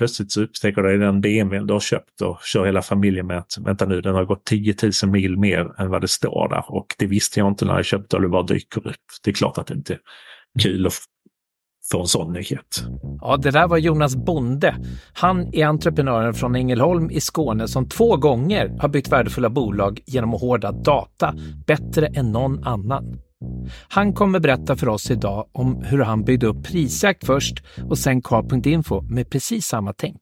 plötsligt så upptäcker du den BMW du har köpt och kör hela familjen med att vänta nu, den har gått 10 000 mil mer än vad det står där och det visste jag inte när jag köpte och det bara dyker upp. Det är klart att det inte är kul att få en sån nyhet. Ja, det där var Jonas Bonde. Han är entreprenören från Ängelholm i Skåne som två gånger har byggt värdefulla bolag genom att hårda data bättre än någon annan. Han kommer berätta för oss idag om hur han byggde upp Prisjakt först och sen Car.info med precis samma tänk.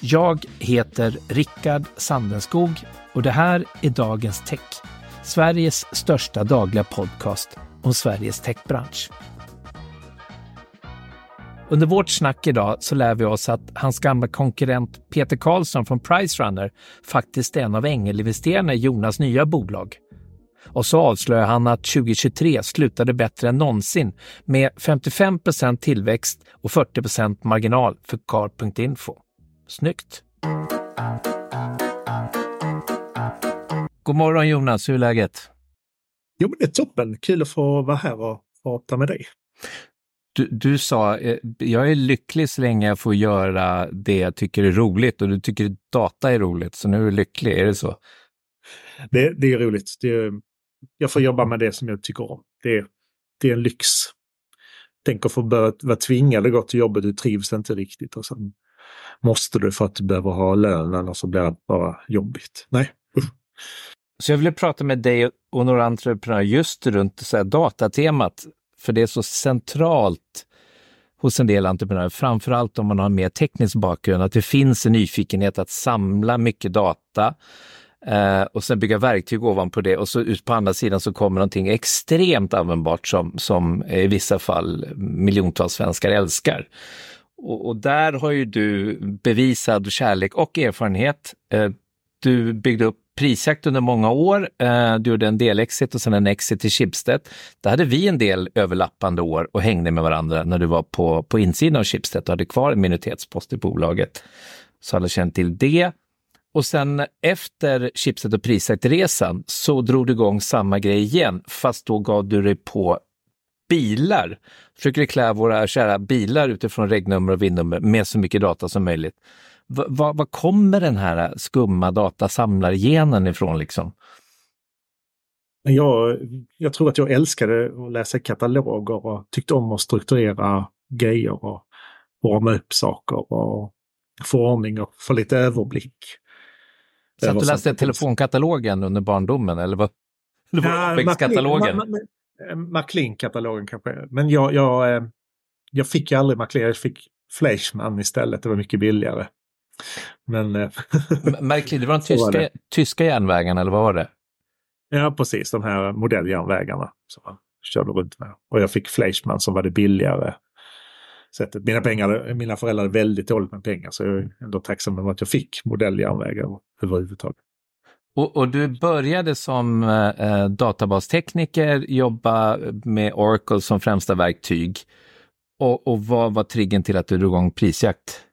Jag heter Rickard Sandenskog och det här är Dagens Tech, Sveriges största dagliga podcast om Sveriges techbransch. Under vårt snack idag så lär vi oss att hans gamla konkurrent Peter Karlsson från Pricerunner faktiskt är en av ängelinvesterarna i Jonas nya bolag. Och så avslöjar han att 2023 slutade bättre än någonsin med 55% tillväxt och 40% marginal för car.info. Snyggt! God morgon Jonas, hur är läget? Jo, men det är toppen. Kul att få vara här och prata med dig. Du, du sa, eh, jag är lycklig så länge jag får göra det jag tycker är roligt och du tycker data är roligt, så nu är du lycklig, är det så? Det, det är roligt. Det är, jag får jobba med det som jag tycker om. Det, det är en lyx. Tänk att få börja vara tvingad att gå till jobbet, du trivs inte riktigt och sen måste du för att du behöver ha lön, annars så blir det bara jobbigt. Nej, usch. Så jag ville prata med dig och några entreprenörer just runt så här datatemat, för det är så centralt hos en del entreprenörer, framförallt om man har en mer teknisk bakgrund, att det finns en nyfikenhet att samla mycket data eh, och sen bygga verktyg ovanpå det och så ut på andra sidan så kommer någonting extremt användbart som, som i vissa fall miljontals svenskar älskar. Och, och där har ju du bevisad kärlek och erfarenhet. Eh, du byggde upp Prisjakt under många år. Eh, du gjorde en del-exit och sen en exit till Schibsted. Där hade vi en del överlappande år och hängde med varandra när du var på, på insidan av Schibsted och hade kvar en minoritetspost i bolaget. Så alla känner till det. Och sen efter Chipset och Prisjakt-resan så drog du igång samma grej igen, fast då gav du dig på bilar. Försöker klä våra kära bilar utifrån regnummer och vinnummer med så mycket data som möjligt. Var, var kommer den här skumma datasamlargenen ifrån liksom? Jag, jag tror att jag älskade att läsa kataloger och tyckte om att strukturera grejer och forma upp saker och få ordning och få lite överblick. Så att du läste telefonkatalogen under barndomen eller vad? Eller var katalogen? Maclean-katalogen kanske. Men jag, jag, eh, jag fick ju aldrig Maclean, jag fick Fleischmann istället. Det var mycket billigare. Men... Eh, Märkligt, det var de tyska, var tyska järnvägarna eller vad var det? Ja, precis. De här modelljärnvägarna som man körde runt med. Och jag fick Fleischmann som var det billigare sättet. Mina, pengar, mina föräldrar är väldigt dåligt med pengar så jag är ändå tacksam över att jag fick modelljärnvägar överhuvudtaget. Och, och, du började som eh, databastekniker, jobba med Oracle som främsta verktyg. Och, och vad var triggern till att du drog igång prisjakt?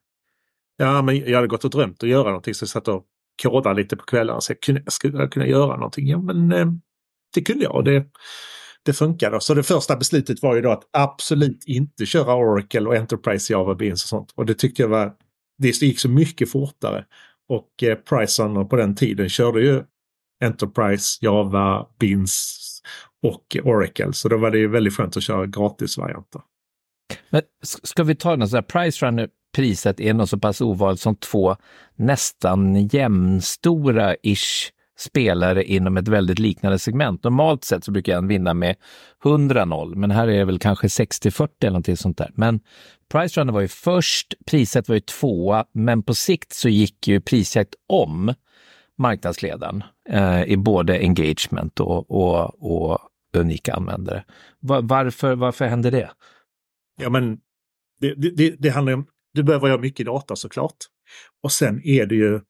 Ja, men jag hade gått och drömt att göra någonting så jag satt och kodade lite på kvällarna. Så jag kunde, skulle jag kunna göra någonting? Ja, men eh, det kunde jag. Det, det funkade. Så det första beslutet var ju då att absolut inte köra Oracle och Enterprise Java Beans och sånt. Och det tyckte jag var, det gick så mycket fortare. Och eh, Priceon på den tiden körde ju Enterprise, Java, Beans och Oracle. Så då var det ju väldigt skönt att köra gratisvarianter. Men ska vi ta något så här, Price Runner priset är något så pass ovanligt som två nästan jämnstora-ish spelare inom ett väldigt liknande segment. Normalt sett så brukar jag vinna med 100-0, men här är det väl kanske 60-40 eller någonting sånt där. Men Price Runner var ju först, priset var ju tvåa, men på sikt så gick ju Prisjakt om marknadsledaren eh, i både engagement och, och, och unika användare. Var, varför, varför hände det? Ja, men det, det, det handlar om, du behöver ha mycket data såklart. Och sen är det ju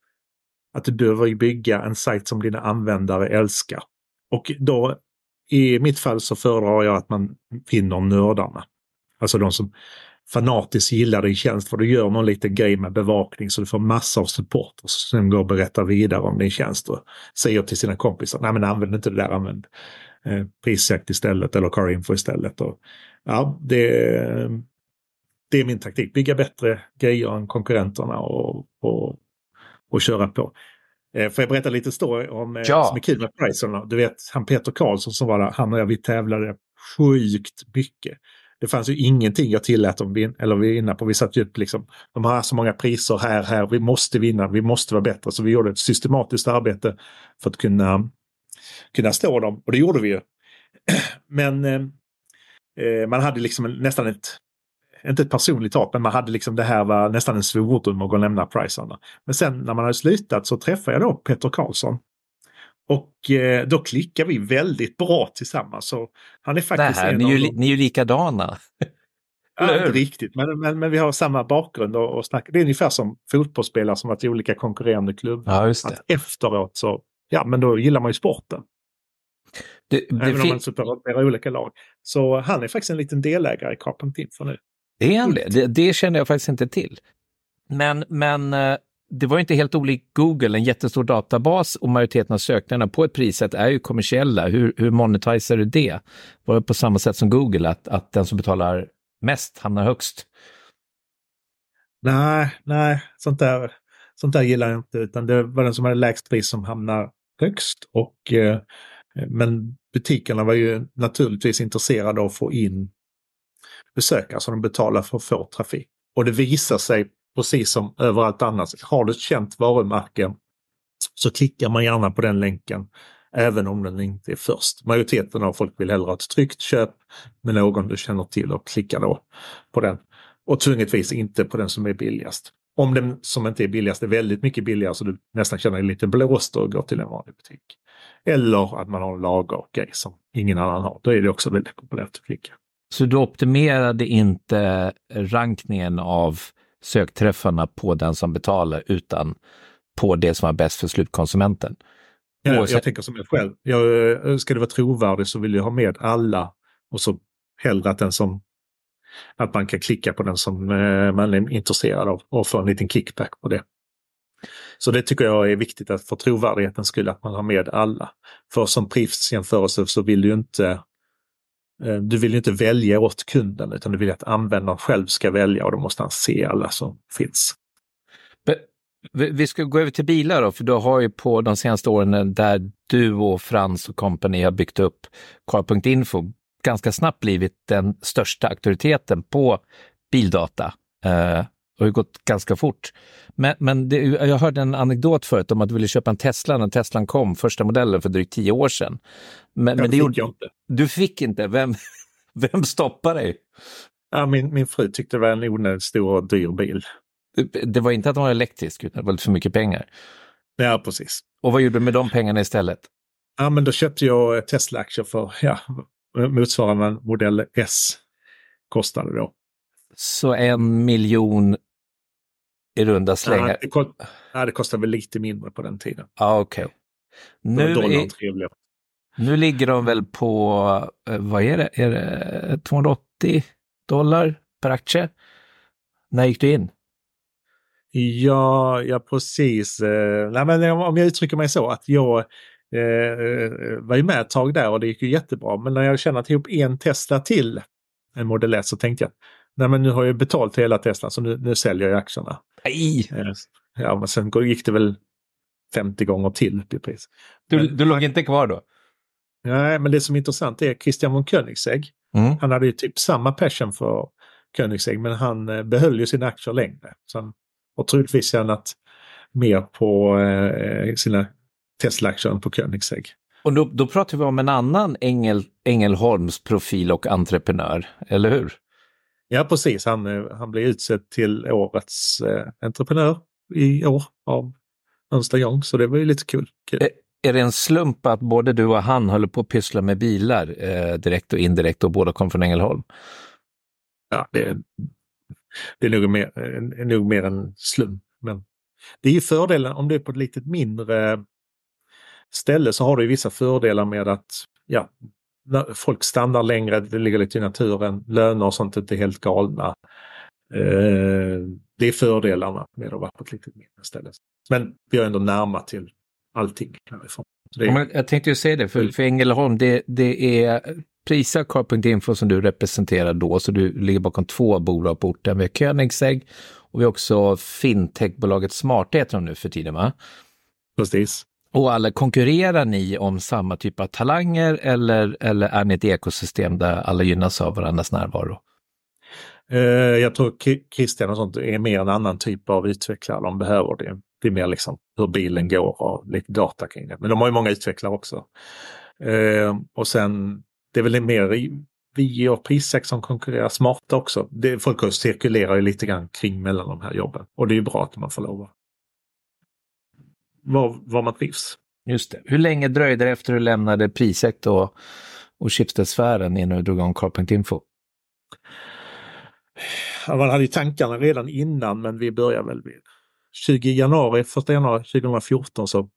att du behöver bygga en sajt som dina användare älskar. Och då i mitt fall så föredrar jag att man finner nördarna. Alltså de som fanatiskt gillar din tjänst för du gör någon liten grej med bevakning så du får massor av support och sen går och berättar vidare om din tjänst och säger till sina kompisar, nej men använd inte det där, använd eh, prisjakt istället eller carinfo istället. Och, ja, det, det är min taktik. Bygga bättre grejer än konkurrenterna och, och, och köra på. Eh, får jag berätta lite story om eh, Ja. som är kul med pricerna? Du vet, han Peter Karlsson som var där, han och jag, vi tävlade sjukt mycket. Det fanns ju ingenting jag tillät dem vin- eller vinna på. Vi satt ju upp liksom, de har så många priser här, här, vi måste vinna, vi måste vara bättre. Så vi gjorde ett systematiskt arbete för att kunna, kunna stå dem. Och det gjorde vi ju. Men eh, eh, man hade liksom nästan ett, inte ett personligt hat, men man hade liksom det här var nästan en svordom att gå och lämna pricerna. Men sen när man hade slutat så träffade jag då Peter Karlsson. Och eh, då klickar vi väldigt bra tillsammans. Så han är Det faktiskt här, en ni är, ju, de- ni är ju likadana. Ja, inte riktigt, men, men, men vi har samma bakgrund och, och snack. Det är ungefär som fotbollsspelare som varit i olika konkurrerande klubbar. Ja. Att efteråt så, ja men då gillar man ju sporten. Det, det, även om man supporterar olika lag. Så han är faktiskt en liten delägare i Carpent Info nu. Är han det? det? Det känner jag faktiskt inte till. Men, men eh, det var ju inte helt olikt Google, en jättestor databas och majoriteten av sökningarna på ett prissätt är ju kommersiella. Hur, hur monetiserar du det? Var det på samma sätt som Google, att, att den som betalar mest hamnar högst? Nej, nej, sånt där, sånt där gillar jag inte. Utan det var den som hade lägst pris som hamnar högst. Och, eh, men butikerna var ju naturligtvis intresserade av att få in besökare så alltså de betalar för att få trafik. Och det visar sig precis som överallt annars. Har du ett känt varumärke så klickar man gärna på den länken även om den inte är först. Majoriteten av folk vill hellre ha ett tryggt köp med någon du känner till och klickar då på den. Och tvungetvis inte på den som är billigast. Om den som inte är billigast är väldigt mycket billigare så du nästan känner dig lite blåst och går till en vanlig butik. Eller att man har en lagergrej som ingen annan har. Då är det också väldigt populärt att klicka. Så du optimerade inte rankningen av sökträffarna på den som betalar utan på det som var bäst för slutkonsumenten? Jag, jag tänker som jag själv. Jag, eh, ska det vara trovärdigt så vill jag ha med alla och så hellre att den som att man kan klicka på den som eh, man är intresserad av och få en liten kickback på det. Så det tycker jag är viktigt att för trovärdighetens skull att man har med alla. För som prisjämförelse så vill du inte Eh, du vill inte välja åt kunden utan du vill att användaren själv ska välja och då måste han se alla som finns. Vi vi ska gå över till bilar då, för du har ju på de senaste åren där du och Frans och company har byggt upp Car.info ganska snabbt blivit den största auktoriteten på bildata. Eh, Eh, det har ju gått ganska fort. Men, men det, jag hörde en anekdot förut om att du ville köpa en Tesla när Teslan kom, första modellen för drygt tio år sedan. Men, men det gjorde, jag inte. du fick inte. Vem, vem stoppade dig? Ja, min, min fru tyckte det var en onödigt stor och dyr bil. Det var inte att den var elektrisk, utan det var lite för mycket pengar. Ja, precis. Och vad gjorde du med de pengarna istället? Ja, men då köpte jag Tesla-aktier för ja, motsvarande modell S kostade då. Så en miljon i runda slängar. det, kost, ja, det kostade väl lite mindre på den tiden. Ja, okej. Nu är, nu ligger de väl på, eh, vad är det, är det 280 dollar per aktie? När gick du in? Ja, ja precis. Eh, nej, men om om jag uttrycker mig så att jag eh, var ju med ett tag där och det gick ju jättebra. Men när jag tjänat ihop en Tesla till en Model S så tänkte jag nej men nu har jag betalt hela Tesla så nu, nu säljer jag aktierna. Nej, Eh, ja, men sen gick det väl 50 gånger till upp i pris. du, Men- du låg inte kvar då? Nej, men det som är intressant är Christian von Koenigsegg. Mm. Han hade ju typ samma passion för Koenigsegg men han eh, behöll ju sina aktier längre. Så han har troligtvis tjänat mer på eh, sina Tesla-aktier än på Koenigsegg. Och då, då pratar vi om en annan Engel, Ängelholms profil och entreprenör, eller hur? Ja, precis. Han, eh, han blev utsedd till årets eh, entreprenör i år av Ernst Young, så det var ju lite kul. kul. Eh, Är det en slump att både du och han håller på att pyssla med bilar eh, direkt och indirekt och båda kom från Ängelholm? Ja, det, det är nog mer, är nog mer en slump. Men det är ju fördelen om det är på ett litet mindre ställe så har du vissa fördelar med att ja, folk stannar längre, det ligger lite i naturen, löner och sånt är inte helt galna. Eh, det är fördelarna med att vara på ett litet mindre ställe. Men vi har ändå närma till allting härifrån. Det Ja, jag tänkte ju säga det, för, för Ängelholm, det, det är Prisa Car.info som du representerar då, så du ligger bakom två bolag på orten. Vi har Koenigsegg och vi har också fintechbolaget Smarta heter de nu för tiden va? Precis. Och alla, konkurrerar ni om samma typ av talanger eller, eller är ni ett ekosystem där alla gynnas av varandras närvaro? Eh, jag tror Christian och sånt är mer en annan typ av utvecklare de behöver. Det, det är mer liksom hur bilen går och lite data kring det. Men de har ju många utvecklare också. Eh, och sen, det är väl mer vi och Prisex som konkurrerar smarta också. Det, folk cirkulerar ju lite grann kring mellan de här jobben. Och det är ju bra att man får lov att var, var man trivs. Just det. Hur länge dröjde det efter du lämnade Prisect och, och Schibsted-sfären innan du drog igång Car.info? Ja, man hade ju tankarna redan innan men vi började väl vid 20 januari, 1 januari 2014 så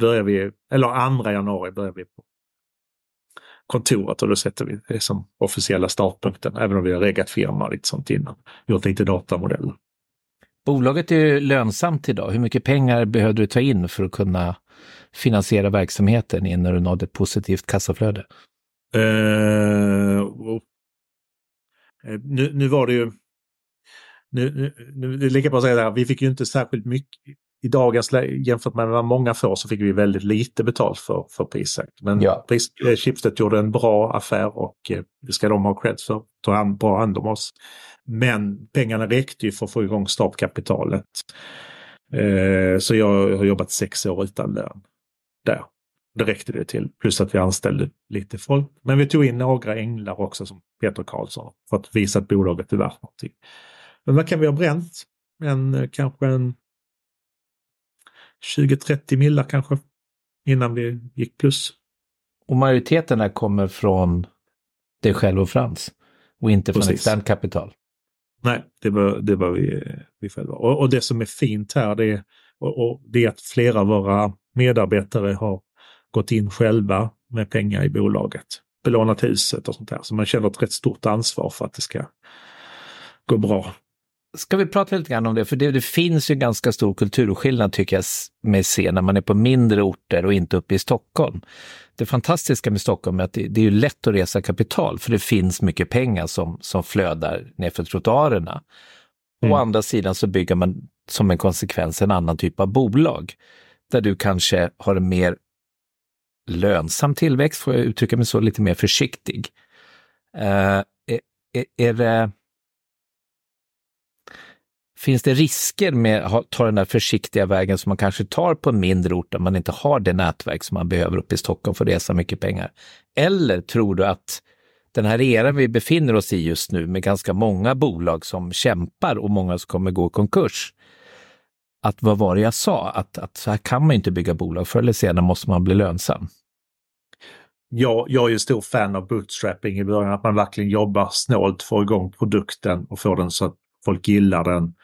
började vi, eller 2 januari började vi på kontoret och då sätter vi det som officiella startpunkten, även om vi har reggat firma och lite sånt innan. Gjort lite datamodeller. Bolaget är ju lönsamt idag. Hur mycket pengar behövde du ta in för att kunna finansiera verksamheten innan du nådde ett positivt kassaflöde? Uh, nu, nu var det ju... Nu, nu, det är lika bra att säga det här, vi fick ju inte särskilt mycket i dagens jämfört med vad många får så fick vi väldigt lite betalt för, för Prisjakt. Men ja. Pris, eh, Schibsted gjorde en bra affär och eh, det ska de ha cred för. Ta hand, bra hand om oss. Men pengarna räckte ju för att få igång startkapitalet. Eh, så jag har jobbat sex år utan lön där. Det räckte det till. Plus att vi anställde lite folk. Men vi tog in några änglar också som Peter Karlsson för att visa att bolaget är värt någonting. Men vad kan vi ha bränt? En, eh, kanske en 20-30 millar kanske innan vi gick plus. Och majoriteten där kommer från dig själv och Frans och inte från externt kapital? Nej, det var, det var vi, vi själva. Och, och det som är fint här det är, och, och det är att flera av våra medarbetare har gått in själva med pengar i bolaget. Belånat huset och sånt där. Så man känner ett rätt stort ansvar för att det ska gå bra. Ska vi prata lite grann om det? För det, det finns ju ganska stor kulturskillnad tycker jag med se när man är på mindre orter och inte uppe i Stockholm. Det fantastiska med Stockholm är att det, det är lätt att resa kapital för det finns mycket pengar som, som flödar nerför trottoarerna. Mm. Å andra sidan så bygger man som en konsekvens en annan typ av bolag där du kanske har en mer lönsam tillväxt, får jag uttrycka mig så, lite mer försiktig. Uh, är, är, det Finns det risker med att ta den där försiktiga vägen som man kanske tar på en mindre ort där man inte har det nätverk som man behöver uppe i Stockholm för att resa mycket pengar? Eller tror du att den här eran vi befinner oss i just nu med ganska många bolag som kämpar och många som kommer gå i konkurs, att vad var det jag sa? Att, att så här kan man inte bygga bolag, förr eller senare måste man bli lönsam. Jag, jag är ju stor fan av bootstrapping i början, att man verkligen jobbar snålt, får igång produkten och får den så att folk gillar den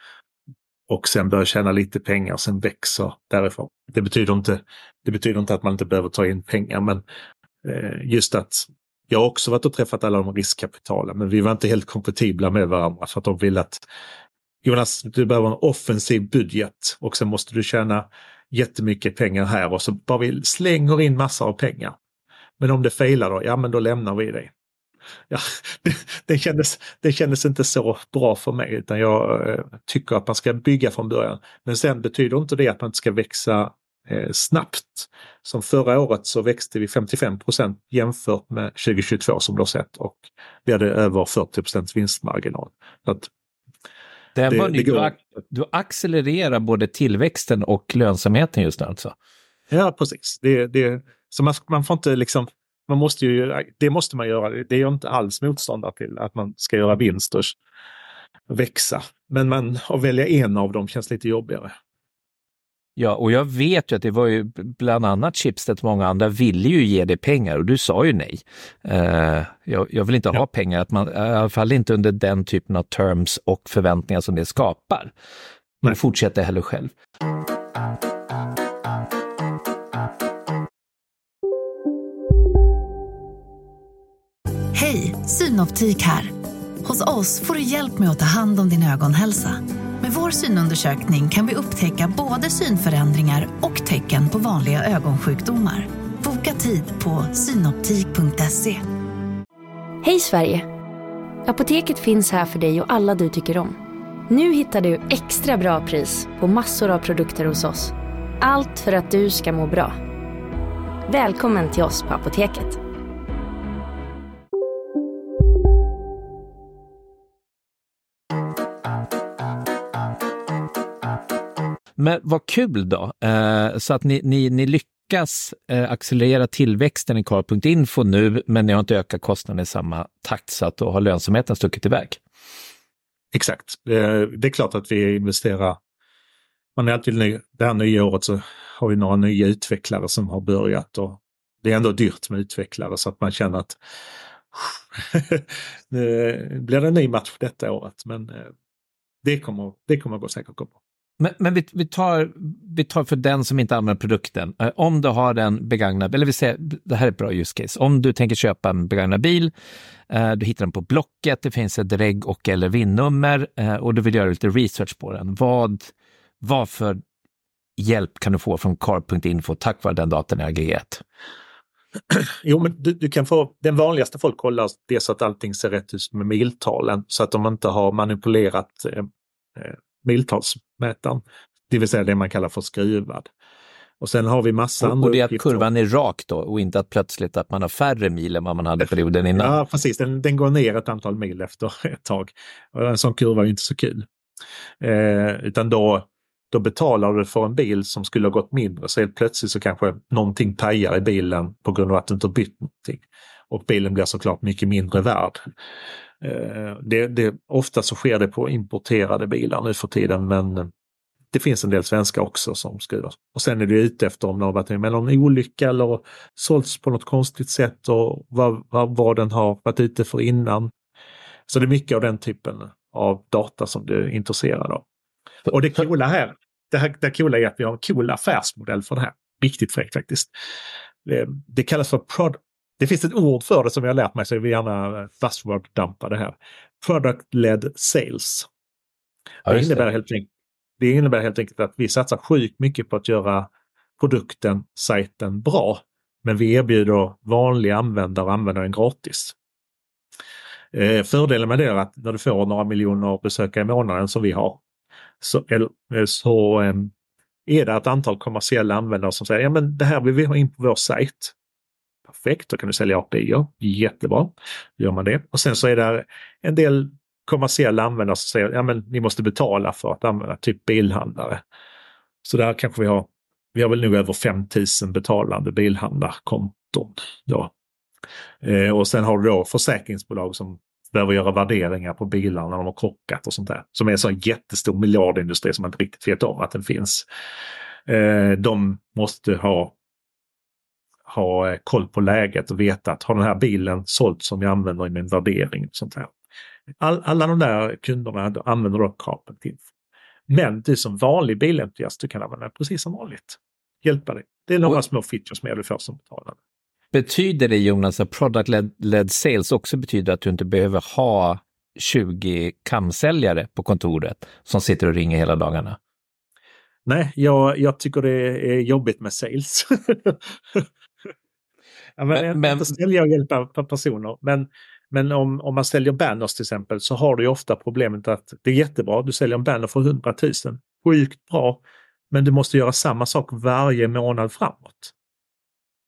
och sen börjar tjäna lite pengar, sen växer därifrån. Det betyder inte, det betyder inte att man inte behöver ta in pengar, men eh, just att jag har också varit och träffat alla de riskkapitalen, men vi var inte helt kompatibla med varandra för att de ville att Jonas, du behöver en offensiv budget och sen måste du tjäna jättemycket pengar här och så bara vi slänger in massor av pengar. Men om det failar då, ja men då lämnar vi dig ja, det, det, kändes, det kändes inte så bra för mig utan jag eh, tycker att man ska bygga från början. Men sen betyder inte det att man inte ska växa eh, snabbt. Som förra året så växte vi 55% jämfört med 2022 som du har sett och vi hade över 40 vinstmarginal. Så att det, det, det går... du, accelererar både tillväxten och lönsamheten just nu alltså? Ja, precis. Det, det, så man, man får inte liksom man måste ju, det måste man göra. Det är jag inte alls motståndare till, att man ska göra vinst och växa. Men man, att välja en av dem känns lite jobbigare. Ja, och jag vet ju att det var ju bland annat Schibsted och många andra ville ju ge dig pengar och du sa ju nej. Uh, jag, jag, vill inte ja. ha pengar, att man, i alla fall inte under den typen av terms och förväntningar som det skapar. Men fortsätter heller själv. Synoptik här. Hos oss får du hjälp med att ta hand om din ögonhälsa. Med vår synundersökning kan vi upptäcka både synförändringar och tecken på vanliga ögonsjukdomar. Boka tid på synoptik.se. Hej Sverige! Apoteket finns här för dig och alla du tycker om. Nu hittar du extra bra pris på massor av produkter hos oss. Allt för att du ska må bra. Välkommen till oss på Apoteket. Men vad kul då, eh, så att ni, ni, ni lyckas eh, accelerera tillväxten i Car.info nu, men ni har inte ökat kostnaden i samma takt så att då har lönsamheten stuckit iväg. Exakt. Det, är klart att vi investerar. Man är alltid ny, det här nya året så har vi några nya utvecklare som har börjat och det är ändå dyrt med utvecklare så att man känner att nu blir det en ny match detta året. Men eh, det kommer, det kommer gå säkert gå bra. Men, men vi, vi, tar, vi tar för den som inte använder produkten. Eh, om du har en begagnad, eller vi säger, det här är ett bra use case. Om du tänker köpa en begagnad bil, eh, du hittar den på Blocket, det finns ett reg och eller VIN-nummer eh, och du vill göra lite research på den. Vad, vad för hjälp kan du få från car.info tack vare den datan i aggregat? Jo, men du, du, kan få, den vanligaste folk kollar det så att allting ser rätt ut med miltalen så att de inte har manipulerat eh, eh miltals miltalsmätaren. Det vill säga det man kallar för skruvad. Och sen har vi massa och, andra Och det är att kurvan är rak då och inte att plötsligt att man har färre mil än vad man hade perioden innan? Ja, precis. Den, den går ner ett antal mil efter ett tag. Och en sån kurva är inte så kul. Eh, utan då, då betalar du för en bil som skulle ha gått mindre så helt plötsligt så kanske någonting pajar i bilen på grund av att du inte har bytt någonting. Och bilen blir såklart mycket mindre värd. Eh, det, det, ofta så sker det på importerade bilar nu för tiden men det finns en del svenska också som skruvar. Och sen är det ute efter om det har varit med någon olycka eller sålts på något konstigt sätt och vad, vad, vad den har varit ute för innan. Så det är mycket av den typen av data som du är intresserad av. Och det coola här, det, här, det coola är att vi har en cool affärsmodell för det här. Riktigt fräckt faktiskt. Det, det kallas för prod, det finns ett ord för det som jag har lärt mig så jag vill gärna buzzword-dampa det här. Product-led sales. Ja, det, innebär helt enkelt, det innebär helt enkelt att vi satsar sjukt mycket på att göra produkten, sajten bra. Men vi erbjuder vanliga användare att använda den gratis. Eh, fördelen med det är att när du får några miljoner besökare i månaden som vi har så, eh, så eh, är det ett antal kommersiella användare som säger ja men det här vill vi ha in på vår sajt. Perfekt, då kan du sälja API. Jättebra, gör man det. Och sen så är det en del kommersiella användare som säger ja men ni måste betala för att använda typ bilhandlare. Så där kanske vi har, vi har väl nu över 5000 betalande bilhandlarkonton. Då. Eh, och sen har du då försäkringsbolag som behöver göra värderingar på bilarna när de har krockat och sånt där. Som är en sån jättestor miljardindustri som man inte riktigt vet om att den finns. Eh, de måste ha ha eh, koll på läget och veta att har den här bilen sålt som jag använder i min värdering. Och sånt här. All, alla de där kunderna använder då Carpet Men du som vanlig bilentusiast, du kan använda det precis som vanligt. Hjälpa dig. Det är några och, små features med du får som betalare. Betyder det Jonas att product-led sales också betyder att du inte behöver ha 20 kamsäljare på kontoret som sitter och ringer hela dagarna? Nej, jag, jag tycker det är jobbigt med sales. Ja, men, men, men... Sälja och hjälpa personer. Men, men om, om man säljer banners till exempel så har du ju ofta problemet att det är jättebra, du säljer en banner för 100 000. Sjukt bra. Men du måste göra samma sak varje månad framåt.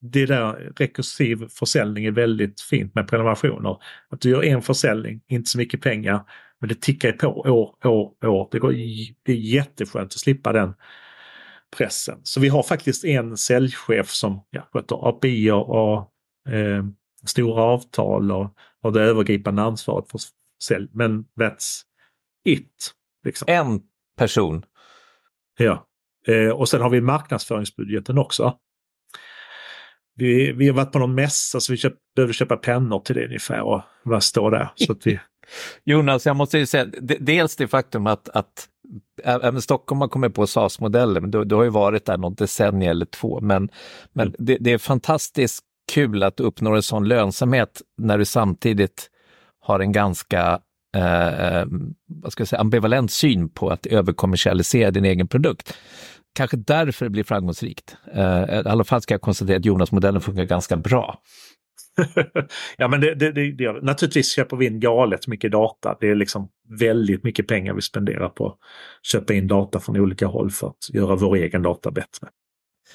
Det där rekursiv försäljning är väldigt fint med prenumerationer. Att du gör en försäljning, inte så mycket pengar, men det tickar på år, år, år. Det, går, det är jätteskönt att slippa den pressen. Så vi har faktiskt en säljchef som ja, sköter API och eh, stora avtal och har det övergripande ansvaret för sälj. Men that's it. Liksom. En person? Ja. Eh, och sen har vi marknadsföringsbudgeten också. Vi, vi har varit på någon mässa så vi köp, behövde köpa pennor till det ungefär och vad står där. Så att vi... Jonas, jag måste ju säga, dels det faktum att, att även Stockholm har kommit på SAS-modeller, men du, du, har ju varit där något decennium eller två. Men, men mm. det, det, är fantastiskt kul att du uppnår en sån lönsamhet när du samtidigt har en ganska eh, eh, vad ska jag säga, ambivalent syn på att överkommersialisera din egen produkt. Kanske därför det blir framgångsrikt. Eh, I alla fall ska jag konstatera att Jonas-modellen funkar ganska bra. ja men det, det, det, det, naturligtvis köper vi in galet mycket data. Det är liksom väldigt mycket pengar vi spenderar på att köpa in data från olika håll för att göra vår egen data bättre.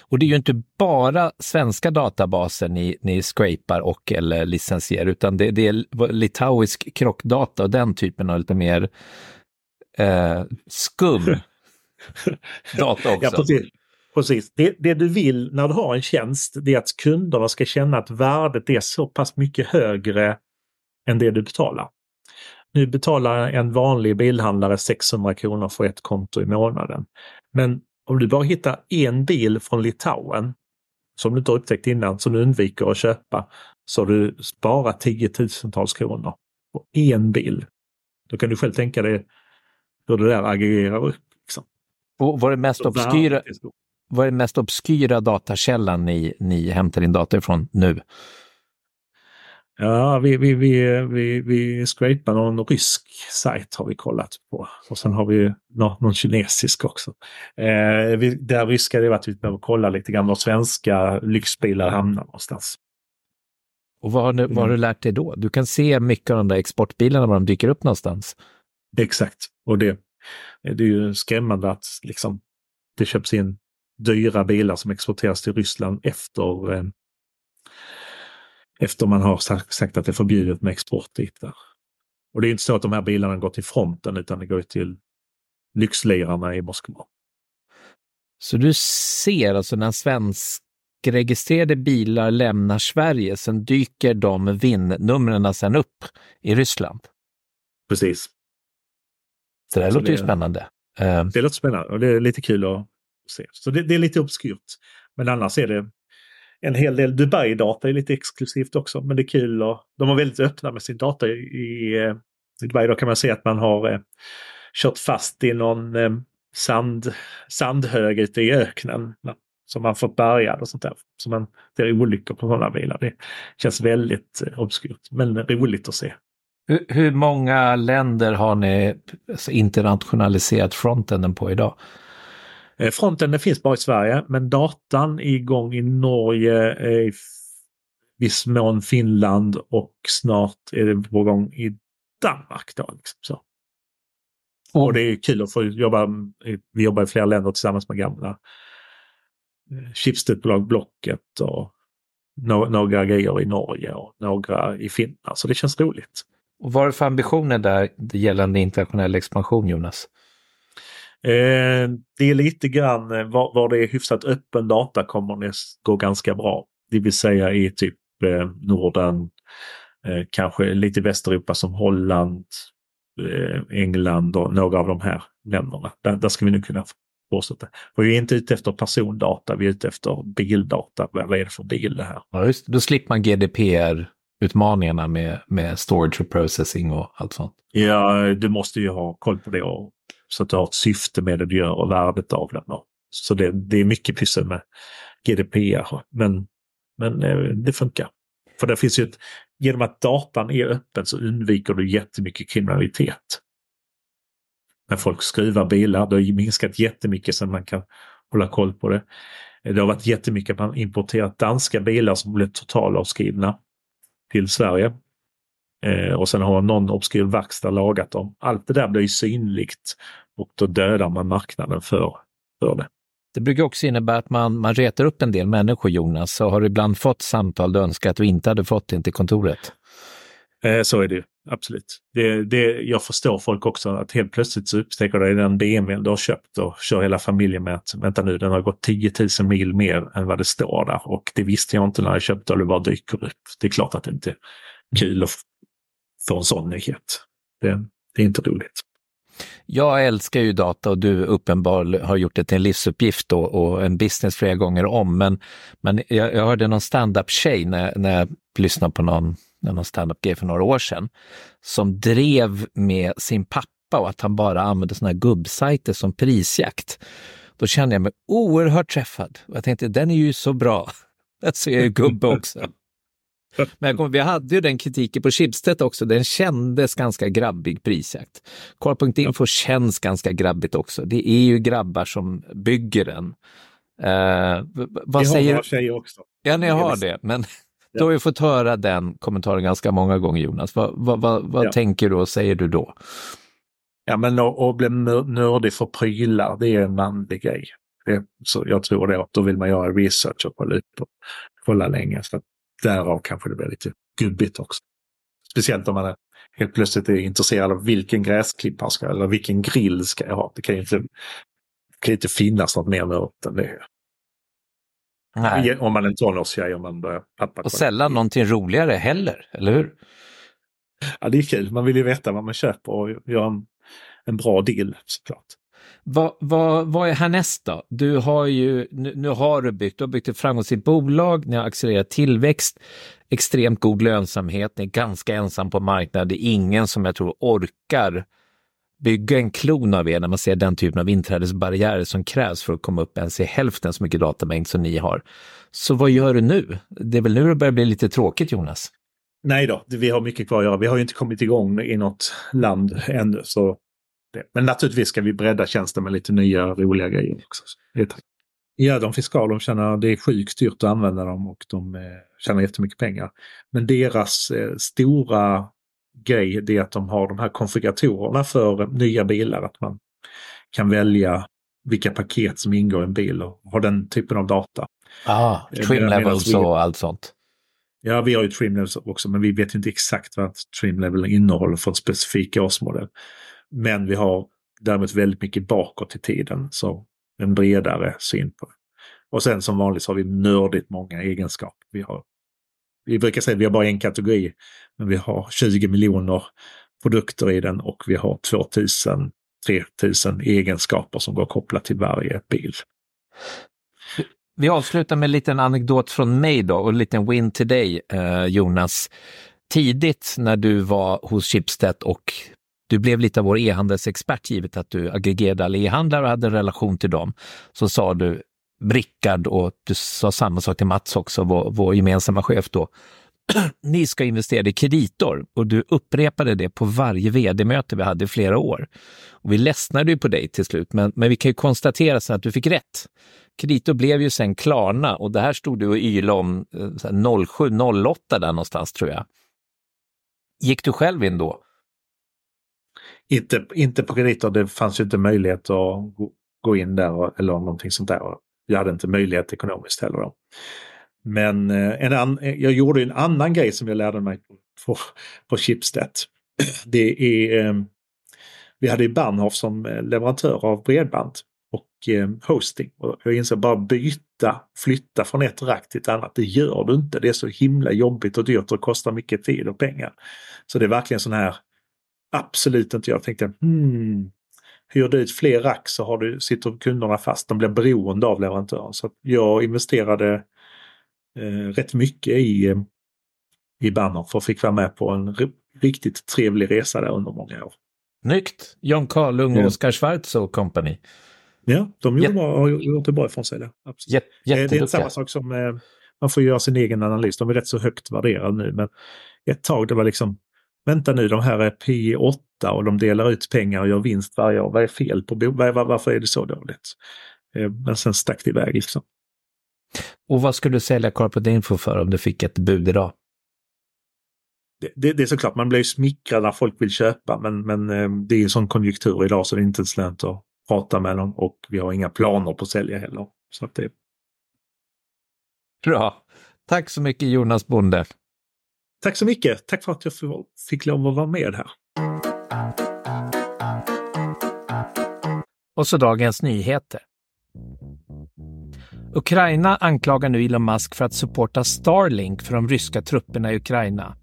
Och det är ju inte bara svenska databaser ni, ni scrapar och eller licensierar, utan det, det är litauisk krockdata och den typen av lite mer eh, skum data också. Ja, precis. Precis. Det, det, du vill när du har en tjänst, det är att kunderna ska känna att värdet är så pass mycket högre än det du betalar. Nu betalar en vanlig bilhandlare 600 kronor för ett konto i månaden. Men om du bara hittar en bil från Litauen som du inte har upptäckt innan, som du undviker att köpa, så har du sparat tiotusentals kronor på en bil. Då kan du själv tänka dig hur det där aggregerar upp. Liksom. Och är mest obskyra, vad är mest obskyra datakällan ni, ni hämtar in data ifrån nu? Ja, vi, vi, vi, vi, vi scrapar någon rysk sajt har vi kollat på. Och sen har vi någon, någon kinesisk också. Eh, vi, där ryska det är att vi behöver kolla lite grann var svenska lyxbilar hamnar någonstans. Och vad har, du, vad har du mm. lärt dig då? Du kan se mycket av de där exportbilarna var de dyker upp någonstans. Exakt, och det, det är ju skrämmande att liksom, det köps in dyra bilar som exporteras till Ryssland efter eh, efter man har sagt att det är förbjudet med export dit. Där. Och det är inte så att de här bilarna går till fronten utan det går till lyxlirarna i Moskva. Så du ser alltså när svenskregistrerade bilar lämnar Sverige, sen dyker de VIN-numren sen upp i Ryssland? Precis. Det där så låter det, ju spännande. Eh, det låter spännande och det är lite kul att se. Så det, det är lite obskyrt. Men annars är det en hel del Dubai-data är lite exklusivt också, men det är kul och de var väldigt öppna med sin data i, eh, i Dubai. Då kan man se att man har eh, kört fast i någon eh, sand, sandhög ute i öknen som man fått bärgad och sånt där. Så man, ser olyckor på sådana bilar. Det känns väldigt eh, obskurt, men roligt att se. Hur, hur många länder har ni alltså, internationaliserat frontenden på idag? Eh, fronten finns bara i Sverige men datan är igång i Norge, i viss mån Finland och snart är det på gång i Danmark. Då, liksom, så. Och det är kul att få jobba, vi jobbar i flera länder tillsammans med gamla eh, chipstetbolag Blocket och några grejer i Norge och några i Finland. Så det känns roligt. Och vad är det för ambitioner där gällande internationell expansion Jonas? Eh, det är lite grann eh, var, var det är hyfsat öppen data kommer det gå ganska bra. Det vill säga i typ eh, Norden, eh, kanske lite Västeuropa som Holland, England och några av de här länderna. Där, där ska vi nu kunna fortsätta. För vi är inte ute efter persondata, vi är ute efter bildata. Vad är det för bil det här? Ja, just Då slipper man GDPR-utmaningarna med, med storage och processing och allt sånt. Ja, du måste ju ha koll på det och så att du har ett syfte med det du gör och värdet av den. Så det, det är mycket pyssel med GDPR. Men, men eh, det funkar. För det finns ju ett, genom att datan är öppen så undviker du jättemycket kriminalitet. När folk skruvar bilar, det har minskat jättemycket sen man kan hålla koll på det. Det har varit jättemycket att man importerat danska bilar som blev totalavskrivna till Sverige. Eh, och sen har någon obskyr verkstad lagat dem. Allt det där blir synligt och då dödar man marknaden för, för det. Det brukar också innebära att man, man retar upp en del människor, Jonas. Så har du ibland fått samtal du önskat att du inte hade fått in till kontoret? Eh, så är det absolut. Det, det, jag förstår folk också att helt plötsligt så upptäcker du den BMW du har köpt och kör hela familjen med att vänta nu, den har gått 10 000 mil mer än vad det står där och det visste jag inte när jag köpte och det bara dyker upp. Det är klart att det inte är kul att få en sån nyhet. Det, det är inte roligt. Jag älskar ju data och du uppenbarligen har gjort det till en livsuppgift och, en business flera gånger om. Men, men jag, jag hörde någon stand-up-tjej när, när jag lyssnade på någon, någon stand-up-grej för några år sedan som drev med sin pappa och att han bara använde såna här gubbsajter som prisjakt. Då kände jag mig oerhört träffad. Jag tänkte, den är ju så bra. Alltså jag är ju gubbe också. Men kommer, vi hade ju den kritiken på Schibsted också. Den kändes ganska grabbig prisjakt. Koll.info ja. känns ganska grabbigt också. Det är ju grabbar som bygger den. Uh, vad vi säger... har tjejer också. Ja, ni har det. Men Du har ju fått höra den kommentaren ganska många gånger Jonas. Vad, vad, vad, vad Ja. tänker du och säger du då? Ja, men att bli nör- nördig för prylar, det är en manlig grej. Det, så jag tror det, då vill man göra research och kolla, ut och kolla länge. Så därav kanske det blir lite gubbigt också. Speciellt om man är, helt plötsligt är intresserad av vilken gräsklipp man ska eller vilken grill ska jag ha. Det kan ju inte, kan inte finnas något mer nördigt än det. Nej. Om man är tonårstjej och man börjar pappa. Och sällan någonting roligare heller, eller hur? Ja, det är kul. Man vill ju veta vad man köper och göra en, en bra deal såklart. Vad, vad, vad är härnäst då? Du har ju, nu, nu har du byggt, du har byggt ett framgångsrikt bolag, ni har accelererat tillväxt, extremt god lönsamhet, ni är ganska ensam på marknaden, det är ingen som jag tror orkar bygga en klon av er när man ser den typen av inträdesbarriärer som krävs för att komma upp ens i hälften så mycket datamängd som ni har. Så vad gör du nu? Det är väl nu det börjar bli lite tråkigt Jonas? Nej då, vi har mycket kvar att göra. Vi har ju inte kommit igång i något land ännu. Så det. Men naturligtvis ska vi bredda tjänsten med lite nya roliga grejer också. Ja, de fiskala, de känner det är sjukt dyrt att använda dem och de eh, tjänar jättemycket pengar. Men deras eh, stora grej det är att de har de här konfiguratorerna för nya bilar. Att man kan välja vilka paket som ingår i en bil och ha den typen av data. Ah, Eh, trim medan levels vi- och allt sånt. Ja, vi har ju trim levels också, men vi vet inte exakt vad trim level innehåller för en specifik årsmodell. Men vi har däremot väldigt mycket bakåt i tiden, så en bredare syn på det. Och sen som vanligt så har vi nördigt många egenskaper. Vi, har, vi brukar säga att vi har bara en kategori, men vi har 20 miljoner produkter i den och vi har 2000 3000 egenskaper som går kopplat till varje bil. Vi avslutar med en liten anekdot från mig då och en liten win till dig eh, Jonas. Tidigt när du var hos Schibsted och du blev lite av vår e-handelsexpert givet att du aggregerade alla e-handlare och hade en relation till dem, så sa du Rickard och du sa samma sak till Mats också, vår, vår gemensamma chef då. Ni ska investera i kreditor och du upprepade det på varje vd-möte vi hade i flera år. Och vi ledsnade ju på dig till slut, men, men vi kan ju konstatera sen att du fick rätt. Kreditor blev ju sen Klarna och det här stod du och ylade om eh, 07-08 där någonstans tror jag. Gick du själv in då? Inte, inte på krediter, det fanns ju inte möjlighet att gå, in där och- eller någonting sånt där. Jag hade inte möjlighet ekonomiskt heller. Då. Men eh, en an, eh, jag gjorde en annan grej som jag lärde mig på, på, Schibsted. Det är, eh, vi hade ju Bahnhof som leverantör av bredband och eh, hosting. Och jag insåg bara byta, flytta från ett rack till ett annat. Det gör du inte. Det är så himla jobbigt och dyrt och kostar mycket tid och pengar. Så det är verkligen sån här absolut inte. Jag tänkte, hmm, hyr du ut fler rack så har du, sitter kunderna fast. De blir beroende av leverantören. Så jag investerade eh, rätt mycket i, eh, i Bahnhof och fick vara med på en ri- riktigt trevlig resa där under många år. Snyggt! John Karlung och Ja. Oskar Schwarz och company. Ja, de gjorde Jätte- har gjort det bra ifrån sig där. Absolut. Jät- Eh, Det är jätteduktiga. samma sak som eh, man får göra sin egen analys. De är rätt så högt värderade nu men ett tag det var liksom Vänta nu, de här är P 8 och de delar ut pengar och gör vinst varje år. Vad är fel på var, var, Varför är det så dåligt? Eh, Men sen stack det iväg liksom. Och vad skulle du sälja Corporate Info för om du fick ett bud idag? Det, det, det är såklart, man blir smickrad när folk vill köpa men, men eh, det är ju sån konjunktur idag så det är inte ens lönt att prata med dem och vi har inga planer på att sälja heller. Så att det, Bra! Tack så mycket Jonas Bonde tack så mycket! Tack för att jag fick lov att vara med här. Och så dagens nyheter. Ukraina anklagar nu Elon Musk för att supporta Starlink för de ryska trupperna i Ukraina.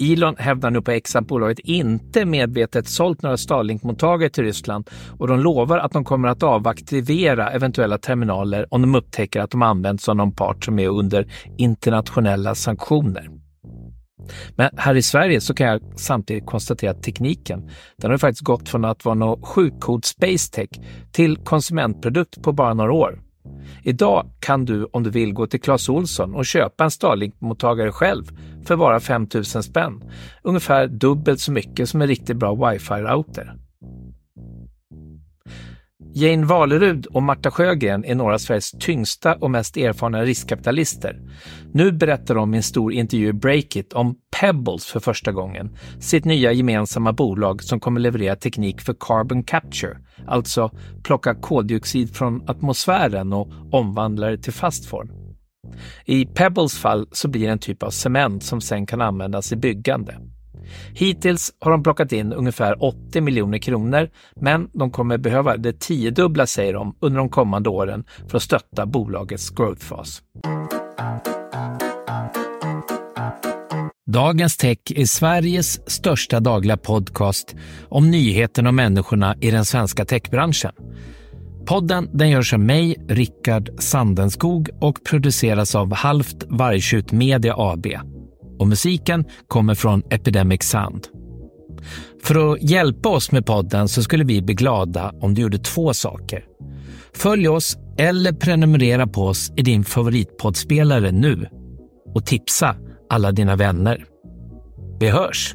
Elon hävdar nu på X att bolaget inte medvetet sålt några Starlink-mottagare till Ryssland och de lovar att de kommer att avaktivera eventuella terminaler om de upptäcker att de används av någon part som är under internationella sanktioner. Men här i Sverige så kan jag samtidigt konstatera att tekniken, den har faktiskt gått från att vara något sjukkod space tech till konsumentprodukt på bara några år. Idag kan du om du vill gå till Clas Olsson och köpa en Starlink-mottagare själv för bara 5 000 spänn. Ungefär dubbelt så mycket som en riktigt bra wifi-router. Jane Valerud och Marta Sjögren är några av Sveriges tyngsta och mest erfarna riskkapitalister. Nu berättar de i en stor intervju i Breakit om Pebbles för första gången, sitt nya gemensamma bolag som kommer leverera teknik för carbon capture, alltså plocka koldioxid från atmosfären och omvandla det till fast form. I Pebbles fall så blir det en typ av cement som sen kan användas i byggande. Hittills har de plockat in ungefär 80 miljoner kronor, men de kommer behöva det tiodubbla säger de under de kommande åren för att stötta bolagets growthfas. Dagens Tech är Sveriges största dagliga podcast om nyheterna och människorna i den svenska techbranschen. Podden den görs av mig, Rickard Sandenskog och produceras av Halvt Vargtjut Media AB och musiken kommer från Epidemic Sound. För att hjälpa oss med podden så skulle vi bli glada om du gjorde två saker. Följ oss eller prenumerera på oss i din favoritpoddspelare nu och tipsa alla dina vänner. Vi hörs!